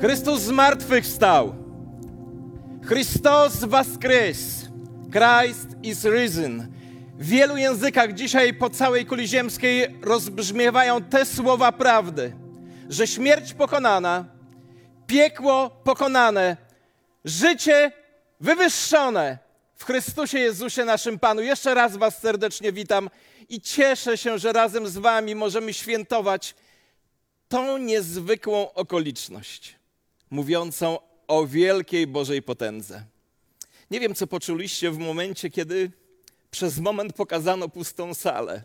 Chrystus zmartwychwstał. Chrystos waskrys. Christ is risen. W wielu językach dzisiaj po całej kuli ziemskiej rozbrzmiewają te słowa prawdy, że śmierć pokonana, piekło pokonane, życie wywyższone w Chrystusie Jezusie naszym Panu. Jeszcze raz Was serdecznie witam i cieszę się, że razem z Wami możemy świętować tą niezwykłą okoliczność mówiącą o wielkiej Bożej potędze. Nie wiem, co poczuliście w momencie, kiedy przez moment pokazano pustą salę.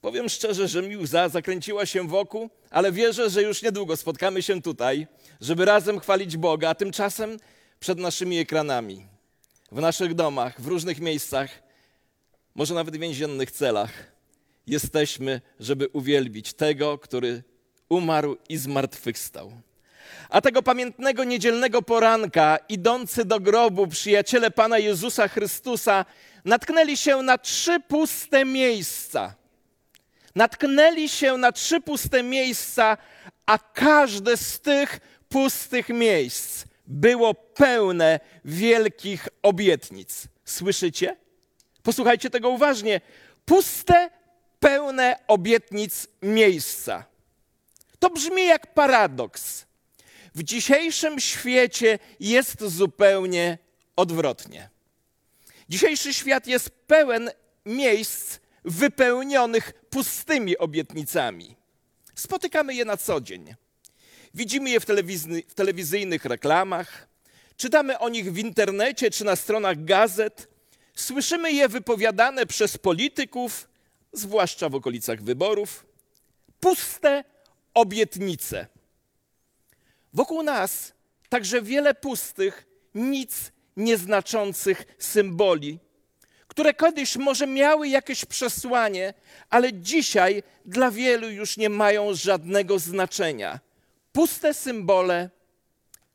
Powiem szczerze, że mi łza zakręciła się wokół, ale wierzę, że już niedługo spotkamy się tutaj, żeby razem chwalić Boga, a tymczasem przed naszymi ekranami, w naszych domach, w różnych miejscach, może nawet w więziennych celach, jesteśmy, żeby uwielbić tego, który umarł i zmartwychwstał. A tego pamiętnego niedzielnego poranka, idący do grobu przyjaciele Pana Jezusa Chrystusa, natknęli się na trzy puste miejsca. Natknęli się na trzy puste miejsca, a każde z tych pustych miejsc było pełne wielkich obietnic. Słyszycie? Posłuchajcie tego uważnie. Puste, pełne obietnic miejsca. To brzmi jak paradoks. W dzisiejszym świecie jest zupełnie odwrotnie. Dzisiejszy świat jest pełen miejsc wypełnionych pustymi obietnicami. Spotykamy je na co dzień. Widzimy je w, w telewizyjnych reklamach, czytamy o nich w internecie czy na stronach gazet, słyszymy je wypowiadane przez polityków, zwłaszcza w okolicach wyborów. Puste obietnice. Wokół nas także wiele pustych, nic nieznaczących symboli, które kiedyś może miały jakieś przesłanie, ale dzisiaj dla wielu już nie mają żadnego znaczenia. Puste symbole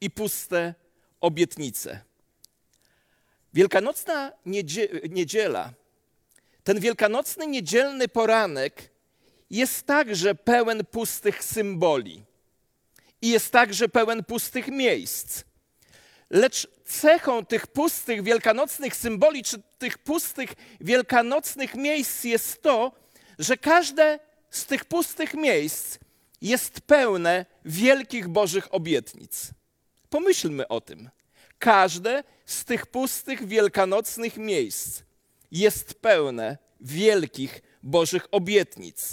i puste obietnice. Wielkanocna niedzie- niedziela, ten wielkanocny niedzielny poranek jest także pełen pustych symboli i jest także pełen pustych miejsc. Lecz cechą tych pustych wielkanocnych symboli, czy tych pustych wielkanocnych miejsc jest to, że każde z tych pustych miejsc jest pełne wielkich Bożych obietnic. Pomyślmy o tym. Każde z tych pustych wielkanocnych miejsc jest pełne wielkich Bożych obietnic.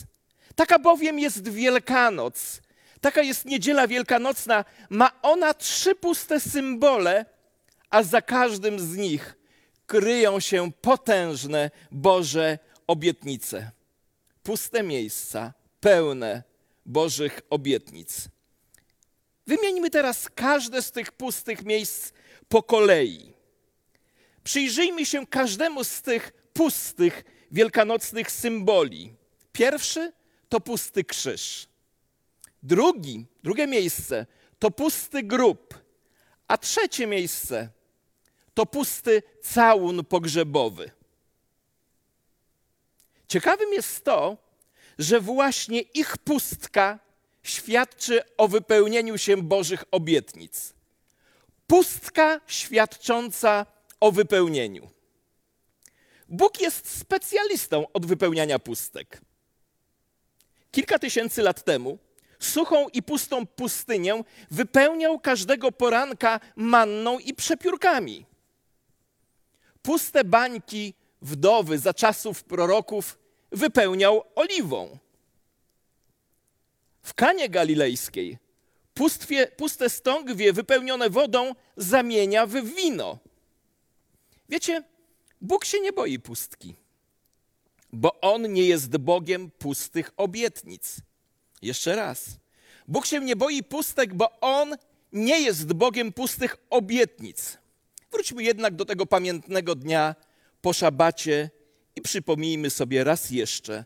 Taka bowiem jest Wielkanoc, taka jest niedziela wielkanocna. Ma ona trzy puste symbole, a za każdym z nich kryją się potężne Boże obietnice. Puste miejsca, pełne Bożych obietnic. Wymieńmy teraz każde z tych pustych miejsc po kolei. Przyjrzyjmy się każdemu z tych pustych wielkanocnych symboli. Pierwszy to pusty krzyż. Drugi, drugie miejsce to pusty grób, a trzecie miejsce to pusty całun pogrzebowy. Ciekawym jest to, że właśnie ich pustka świadczy o wypełnieniu się Bożych obietnic. Pustka świadcząca o wypełnieniu. Bóg jest specjalistą od wypełniania pustek. Kilka tysięcy lat temu suchą i pustą pustynię wypełniał każdego poranka manną i przepiórkami. Puste bańki wdowy za czasów proroków wypełniał oliwą. W Kanie Galilejskiej pustwie, puste stągwie wypełnione wodą zamienia w wino. Wiecie, Bóg się nie boi pustki, bo On nie jest Bogiem pustych obietnic. Jeszcze raz. Bóg się nie boi pustek, bo On nie jest Bogiem pustych obietnic. Wróćmy jednak do tego pamiętnego dnia po szabacie i przypomnijmy sobie raz jeszcze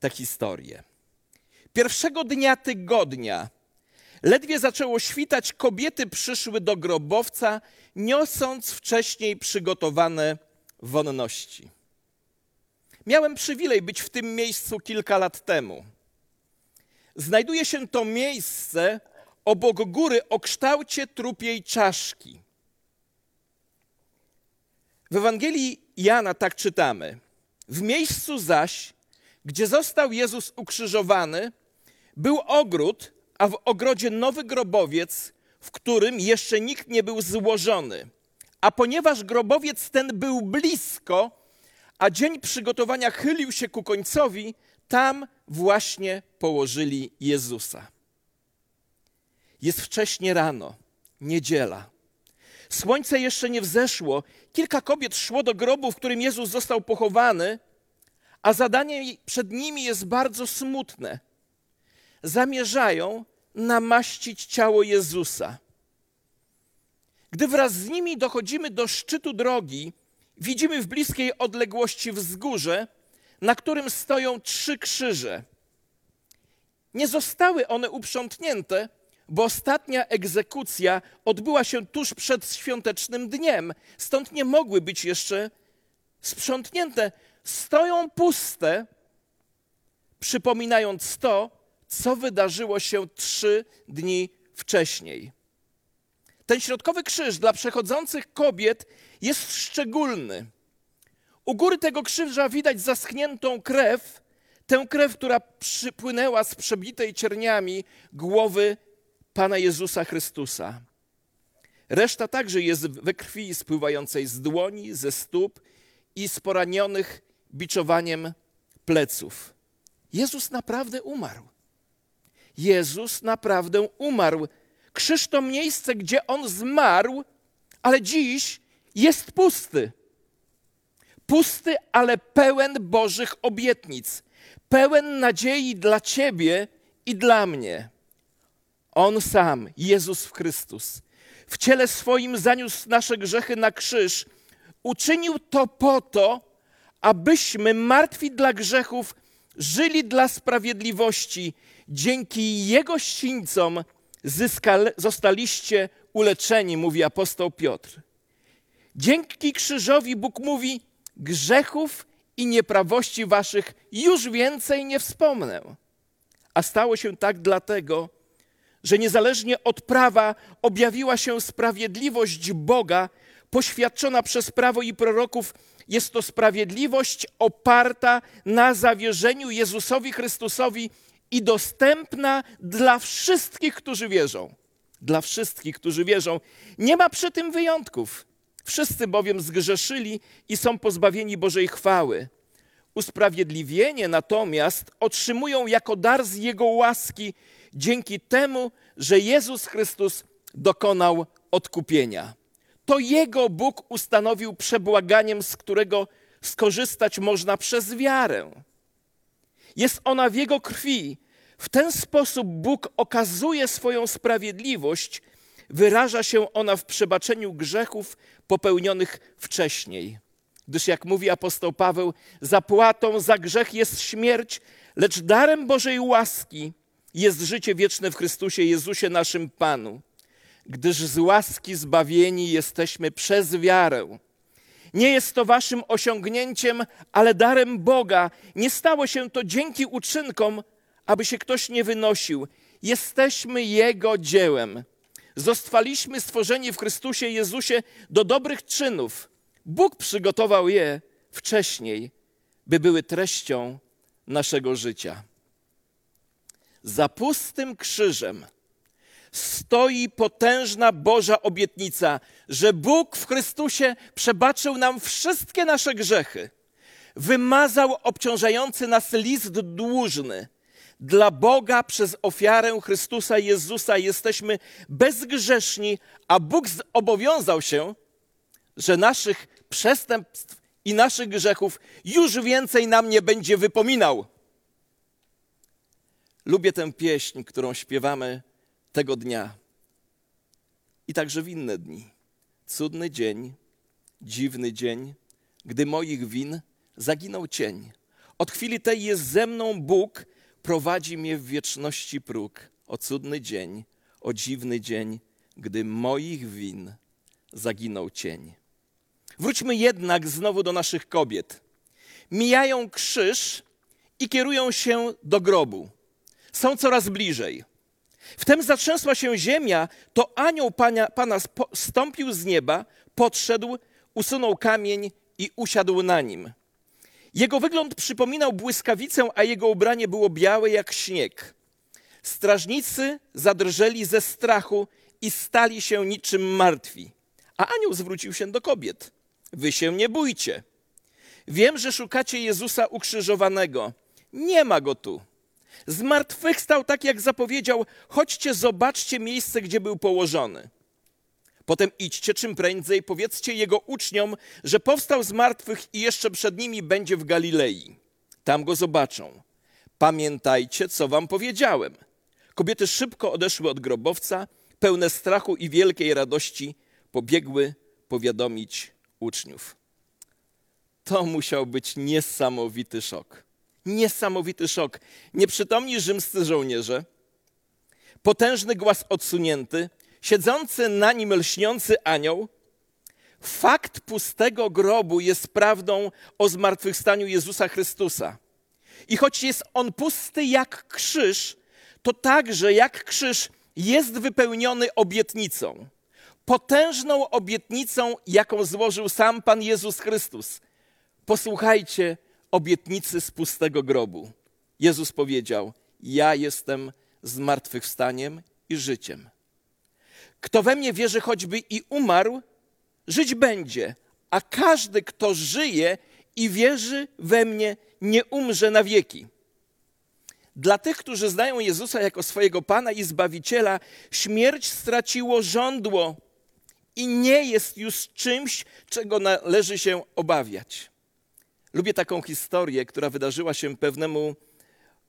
tę historię. Pierwszego dnia tygodnia, ledwie zaczęło świtać, kobiety przyszły do grobowca, niosąc wcześniej przygotowane wonności. Miałem przywilej być w tym miejscu kilka lat temu. Znajduje się to miejsce obok góry o kształcie trupiej czaszki. W Ewangelii Jana tak czytamy. W miejscu zaś, gdzie został Jezus ukrzyżowany, był ogród, a w ogrodzie nowy grobowiec, w którym jeszcze nikt nie był złożony. A ponieważ grobowiec ten był blisko, a dzień przygotowania chylił się ku końcowi, tam właśnie położyli Jezusa. Jest wcześnie rano, niedziela. Słońce jeszcze nie wzeszło. Kilka kobiet szło do grobu, w którym Jezus został pochowany, a zadanie przed nimi jest bardzo smutne. Zamierzają namaścić ciało Jezusa. Gdy wraz z nimi dochodzimy do szczytu drogi, widzimy w bliskiej odległości wzgórze, na którym stoją trzy krzyże. Nie zostały one uprzątnięte, bo ostatnia egzekucja odbyła się tuż przed świątecznym dniem, stąd nie mogły być jeszcze sprzątnięte. Stoją puste, przypominając to, co wydarzyło się trzy dni wcześniej. Ten środkowy krzyż dla przechodzących kobiet jest szczególny. U góry tego krzyża widać zaschniętą krew, tę krew, która przypłynęła z przebitej cierniami głowy Pana Jezusa Chrystusa. Reszta także jest we krwi spływającej z dłoni, ze stóp i z poranionych biczowaniem pleców. Jezus naprawdę umarł. Jezus naprawdę umarł. Krzyż to miejsce, gdzie on zmarł, ale dziś jest pusty. Pusty, ale pełen Bożych obietnic, pełen nadziei dla Ciebie i dla mnie. On sam, Jezus Chrystus, w ciele swoim zaniósł nasze grzechy na krzyż. Uczynił to po to, abyśmy martwi dla grzechów żyli dla sprawiedliwości. Dzięki Jego sińcom zostaliście uleczeni, mówi apostoł Piotr. Dzięki krzyżowi Bóg mówi: Grzechów i nieprawości waszych już więcej nie wspomnę. A stało się tak dlatego, że niezależnie od prawa objawiła się sprawiedliwość Boga, poświadczona przez prawo i proroków. Jest to sprawiedliwość oparta na zawierzeniu Jezusowi Chrystusowi i dostępna dla wszystkich, którzy wierzą. Dla wszystkich, którzy wierzą. Nie ma przy tym wyjątków. Wszyscy bowiem zgrzeszyli i są pozbawieni Bożej chwały. Usprawiedliwienie natomiast otrzymują jako dar z Jego łaski dzięki temu, że Jezus Chrystus dokonał odkupienia. To Jego Bóg ustanowił przebłaganiem, z którego skorzystać można przez wiarę. Jest ona w Jego krwi. W ten sposób Bóg okazuje swoją sprawiedliwość, wyraża się ona w przebaczeniu grzechów popełnionych wcześniej. Gdyż, jak mówi apostoł Paweł, zapłatą za grzech jest śmierć, lecz darem Bożej łaski jest życie wieczne w Chrystusie Jezusie naszym Panu, gdyż z łaski zbawieni jesteśmy przez wiarę. Nie jest to waszym osiągnięciem, ale darem Boga. Nie stało się to dzięki uczynkom, aby się ktoś nie wynosił. Jesteśmy Jego dziełem. Zostaliśmy stworzeni w Chrystusie Jezusie do dobrych czynów. Bóg przygotował je wcześniej, by były treścią naszego życia. Za pustym krzyżem stoi potężna Boża obietnica, że Bóg w Chrystusie przebaczył nam wszystkie nasze grzechy, wymazał obciążający nas list dłużny. Dla Boga przez ofiarę Chrystusa Jezusa jesteśmy bezgrzeszni, a Bóg zobowiązał się, że naszych przestępstw i naszych grzechów już więcej nam nie będzie wypominał. Lubię tę pieśń, którą śpiewamy tego dnia i także w inne dni. Cudny dzień, dziwny dzień, gdy moich win zaginął cień. Od chwili tej jest ze mną Bóg, prowadzi mnie w wieczności próg. O cudny dzień, o dziwny dzień, gdy moich win zaginął cień. Wróćmy jednak znowu do naszych kobiet. Mijają krzyż i kierują się do grobu są coraz bliżej. Wtem zatrzęsła się ziemia, to anioł pana, pana stąpił z nieba, podszedł, usunął kamień i usiadł na nim. Jego wygląd przypominał błyskawicę, a jego ubranie było białe jak śnieg. Strażnicy zadrżeli ze strachu i stali się niczym martwi. A anioł zwrócił się do kobiet. Wy się nie bójcie. Wiem, że szukacie Jezusa ukrzyżowanego. Nie ma go tu. Zmartwychwstał tak, jak zapowiedział. Chodźcie, zobaczcie miejsce, gdzie był położony. Potem idźcie czym prędzej, powiedzcie jego uczniom, że powstał z martwych i jeszcze przed nimi będzie w Galilei. Tam go zobaczą. Pamiętajcie, co wam powiedziałem. Kobiety szybko odeszły od grobowca, pełne strachu i wielkiej radości, pobiegły powiadomić uczniów. To musiał być niesamowity szok. Niesamowity szok. Nieprzytomni rzymscy żołnierze, potężny głaz odsunięty, siedzący na nim lśniący anioł. Fakt pustego grobu jest prawdą o zmartwychwstaniu Jezusa Chrystusa. I choć jest on pusty jak krzyż, to także jak krzyż jest wypełniony obietnicą. Potężną obietnicą, jaką złożył sam Pan Jezus Chrystus. Posłuchajcie obietnicy z pustego grobu. Jezus powiedział: Ja jestem zmartwychwstaniem i życiem. Kto we mnie wierzy, choćby i umarł, żyć będzie, a każdy, kto żyje i wierzy we mnie, nie umrze na wieki. Dla tych, którzy znają Jezusa jako swojego Pana i Zbawiciela, śmierć straciło żądło i nie jest już czymś, czego należy się obawiać. Lubię taką historię, która wydarzyła się pewnemu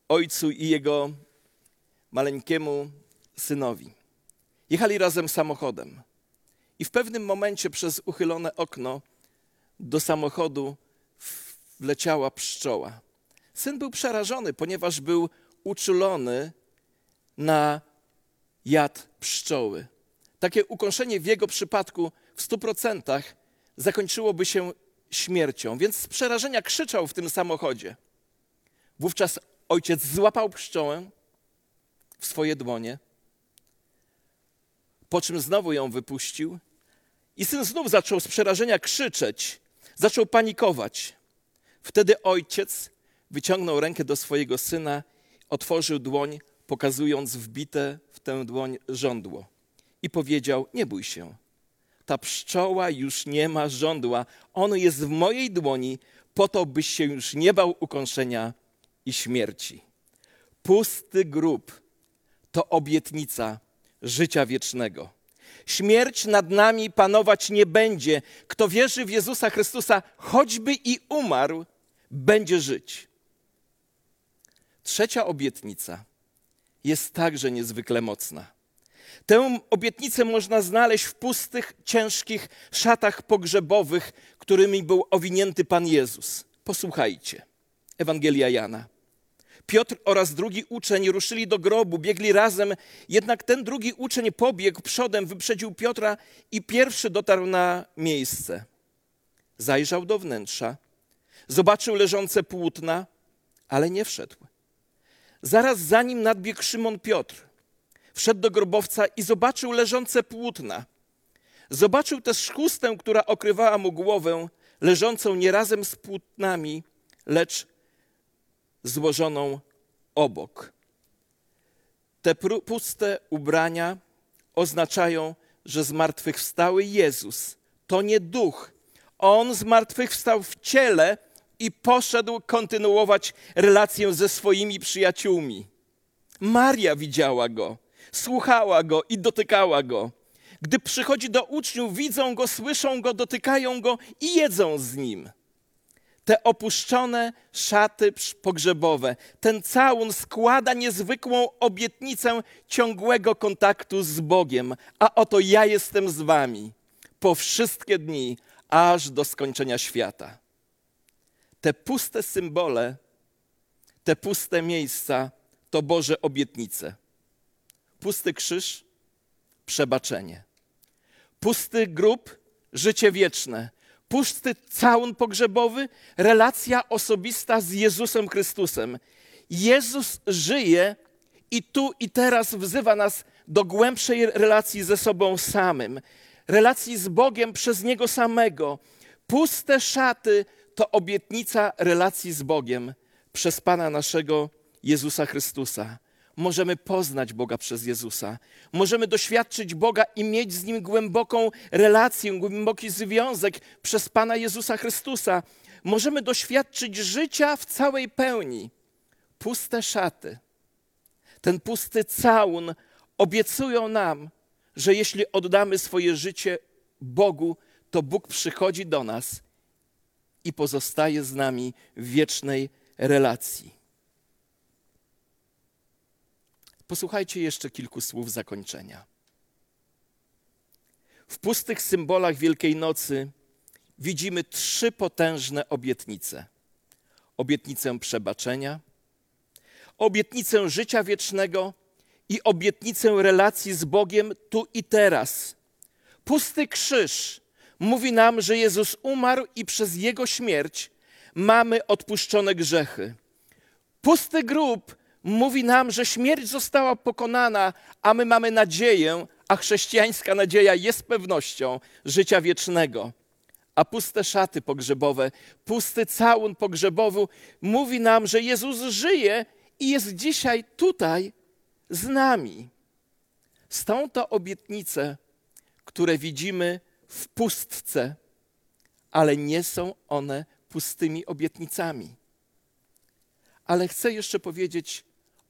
ojcu i jego maleńkiemu synowi. Jechali razem samochodem i w pewnym momencie przez uchylone okno do samochodu wleciała pszczoła. Syn był przerażony, ponieważ był uczulony na jad pszczoły. Takie ukąszenie w jego przypadku w stu procentach zakończyłoby się śmiercią, więc z przerażenia krzyczał w tym samochodzie. Wówczas ojciec złapał pszczołę w swoje dłonie, po czym znowu ją wypuścił i syn znów zaczął z przerażenia krzyczeć, zaczął panikować. Wtedy ojciec wyciągnął rękę do swojego syna, otworzył dłoń, pokazując wbite w tę dłoń żądło i powiedział: Nie bój się. Ta pszczoła już nie ma żądła. Ono jest w mojej dłoni, po to, byś się już nie bał ukąszenia i śmierci. Pusty grób to obietnica życia wiecznego. Śmierć nad nami panować nie będzie. Kto wierzy w Jezusa Chrystusa, choćby i umarł, będzie żyć. Trzecia obietnica jest także niezwykle mocna. Tę obietnicę można znaleźć w pustych, ciężkich szatach pogrzebowych, którymi był owinięty Pan Jezus. Posłuchajcie. Ewangelia Jana. Piotr oraz drugi uczeń ruszyli do grobu, biegli razem, jednak ten drugi uczeń pobiegł przodem, wyprzedził Piotra i pierwszy dotarł na miejsce. Zajrzał do wnętrza, zobaczył leżące płótna, ale nie wszedł. Zaraz za nim nadbiegł Szymon Piotr. Wszedł do grobowca i zobaczył leżące płótna. Zobaczył też chustę, która okrywała mu głowę, leżącą nie razem z płótnami, lecz złożoną obok. Te puste ubrania oznaczają, że zmartwychwstały Jezus to nie duch. On zmartwychwstał w ciele i poszedł kontynuować relację ze swoimi przyjaciółmi. Maria widziała go, słuchała go i dotykała go. Gdy przychodzi do uczniów, widzą go, słyszą go, dotykają go i jedzą z nim. Te opuszczone szaty pogrzebowe, ten całun składa niezwykłą obietnicę ciągłego kontaktu z Bogiem. A oto ja jestem z wami po wszystkie dni, aż do skończenia świata. Te puste symbole, te puste miejsca to Boże obietnice. Pusty krzyż, przebaczenie. Pusty grób, życie wieczne pusty całun pogrzebowy, relacja osobista z Jezusem Chrystusem. Jezus żyje i tu i teraz wzywa nas do głębszej relacji ze sobą samym, relacji z Bogiem przez Niego samego. Puste szaty to obietnica relacji z Bogiem przez Pana naszego Jezusa Chrystusa. Możemy poznać Boga przez Jezusa. Możemy doświadczyć Boga i mieć z Nim głęboką relację, głęboki związek przez Pana Jezusa Chrystusa. Możemy doświadczyć życia w całej pełni. Puste szaty, ten pusty całun obiecują nam, że jeśli oddamy swoje życie Bogu, to Bóg przychodzi do nas i pozostaje z nami w wiecznej relacji. Posłuchajcie jeszcze kilku słów zakończenia. W pustych symbolach Wielkiej Nocy widzimy trzy potężne obietnice: obietnicę przebaczenia, obietnicę życia wiecznego i obietnicę relacji z Bogiem tu i teraz. Pusty krzyż mówi nam, że Jezus umarł i przez Jego śmierć mamy odpuszczone grzechy. Pusty grób mówi nam, że śmierć została pokonana, a my mamy nadzieję, a chrześcijańska nadzieja jest pewnością życia wiecznego. A puste szaty pogrzebowe, pusty całun pogrzebowy mówi nam, że Jezus żyje i jest dzisiaj tutaj z nami. Są to obietnice, które widzimy w pustce, ale nie są one pustymi obietnicami. Ale chcę jeszcze powiedzieć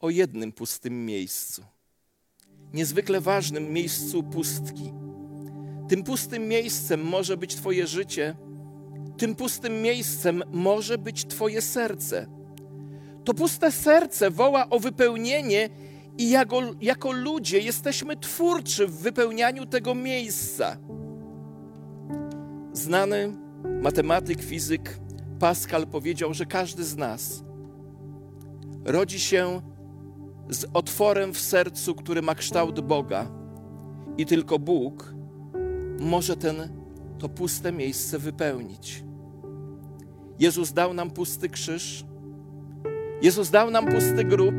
o jednym pustym miejscu. Niezwykle ważnym miejscu pustki. Tym pustym miejscem może być Twoje życie, tym pustym miejscem może być Twoje serce. To puste serce woła o wypełnienie, i jako, jako ludzie jesteśmy twórczy w wypełnianiu tego miejsca. Znany matematyk, fizyk Pascal powiedział, że każdy z nas rodzi się z otworem w sercu, który ma kształt Boga, i tylko Bóg może ten, to puste miejsce wypełnić. Jezus dał nam pusty krzyż, Jezus dał nam pusty grób,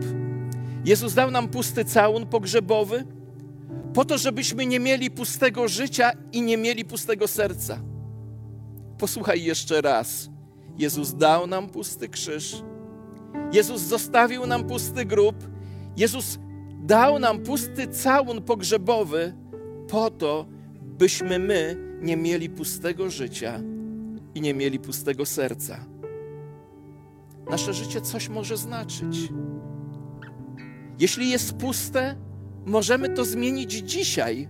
Jezus dał nam pusty całun pogrzebowy, po to, żebyśmy nie mieli pustego życia i nie mieli pustego serca. Posłuchaj jeszcze raz. Jezus dał nam pusty krzyż, Jezus zostawił nam pusty grób, Jezus dał nam pusty całun pogrzebowy po to, byśmy my nie mieli pustego życia i nie mieli pustego serca. Nasze życie coś może znaczyć. Jeśli jest puste, możemy to zmienić dzisiaj.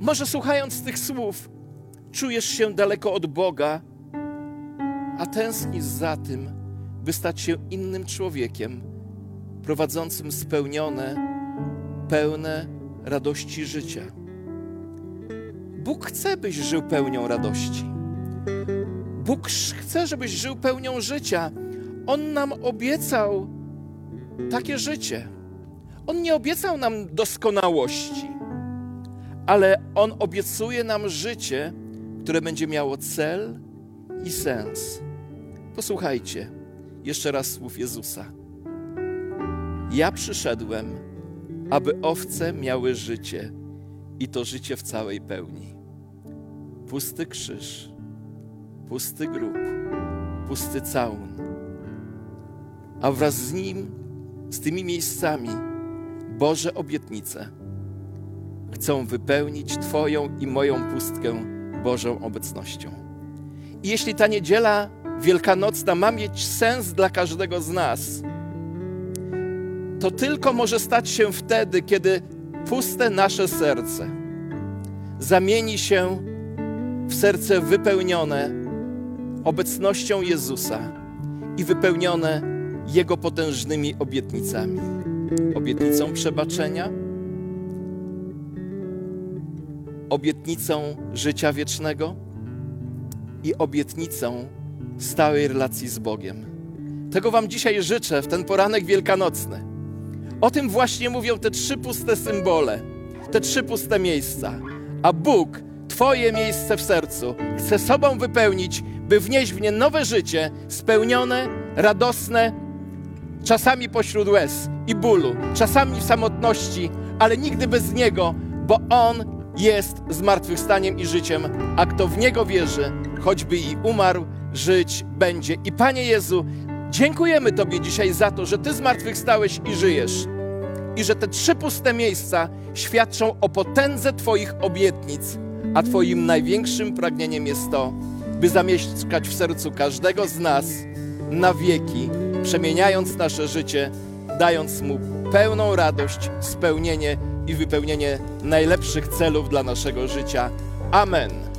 Może słuchając tych słów, czujesz się daleko od Boga, a tęsknisz za tym, by stać się innym człowiekiem, prowadzącym spełnione, pełne radości życia. Bóg chce, byś żył pełnią radości. Bóg chce, żebyś żył pełnią życia. On nam obiecał takie życie. On nie obiecał nam doskonałości, ale On obiecuje nam życie, które będzie miało cel i sens. Posłuchajcie jeszcze raz słów Jezusa. Ja przyszedłem, aby owce miały życie i to życie w całej pełni. Pusty krzyż, pusty grób, pusty całun, a wraz z nim z tymi miejscami Boże obietnice chcą wypełnić Twoją i moją pustkę Bożą obecnością. I jeśli ta niedziela wielkanocna ma mieć sens dla każdego z nas, to tylko może stać się wtedy, kiedy puste nasze serce zamieni się w serce wypełnione obecnością Jezusa i wypełnione jego potężnymi obietnicami. Obietnicą przebaczenia, obietnicą życia wiecznego i obietnicą stałej relacji z Bogiem. Tego Wam dzisiaj życzę w ten poranek wielkanocny. O tym właśnie mówią te trzy puste symbole, te trzy puste miejsca. A Bóg Twoje miejsce w sercu chce sobą wypełnić, by wnieść w nie nowe życie, spełnione, radosne, czasami pośród łez i bólu, czasami w samotności, ale nigdy bez Niego, bo On jest zmartwychwstaniem i życiem, a kto w Niego wierzy, choćby i umarł, żyć będzie. I Panie Jezu, dziękujemy Tobie dzisiaj za to, że Ty zmartwychwstałeś i żyjesz. I że te trzy puste miejsca świadczą o potędze Twoich obietnic, a Twoim największym pragnieniem jest to, by zamieszkać w sercu każdego z nas na wieki, przemieniając nasze życie, dając mu pełną radość, spełnienie i wypełnienie najlepszych celów dla naszego życia. Amen.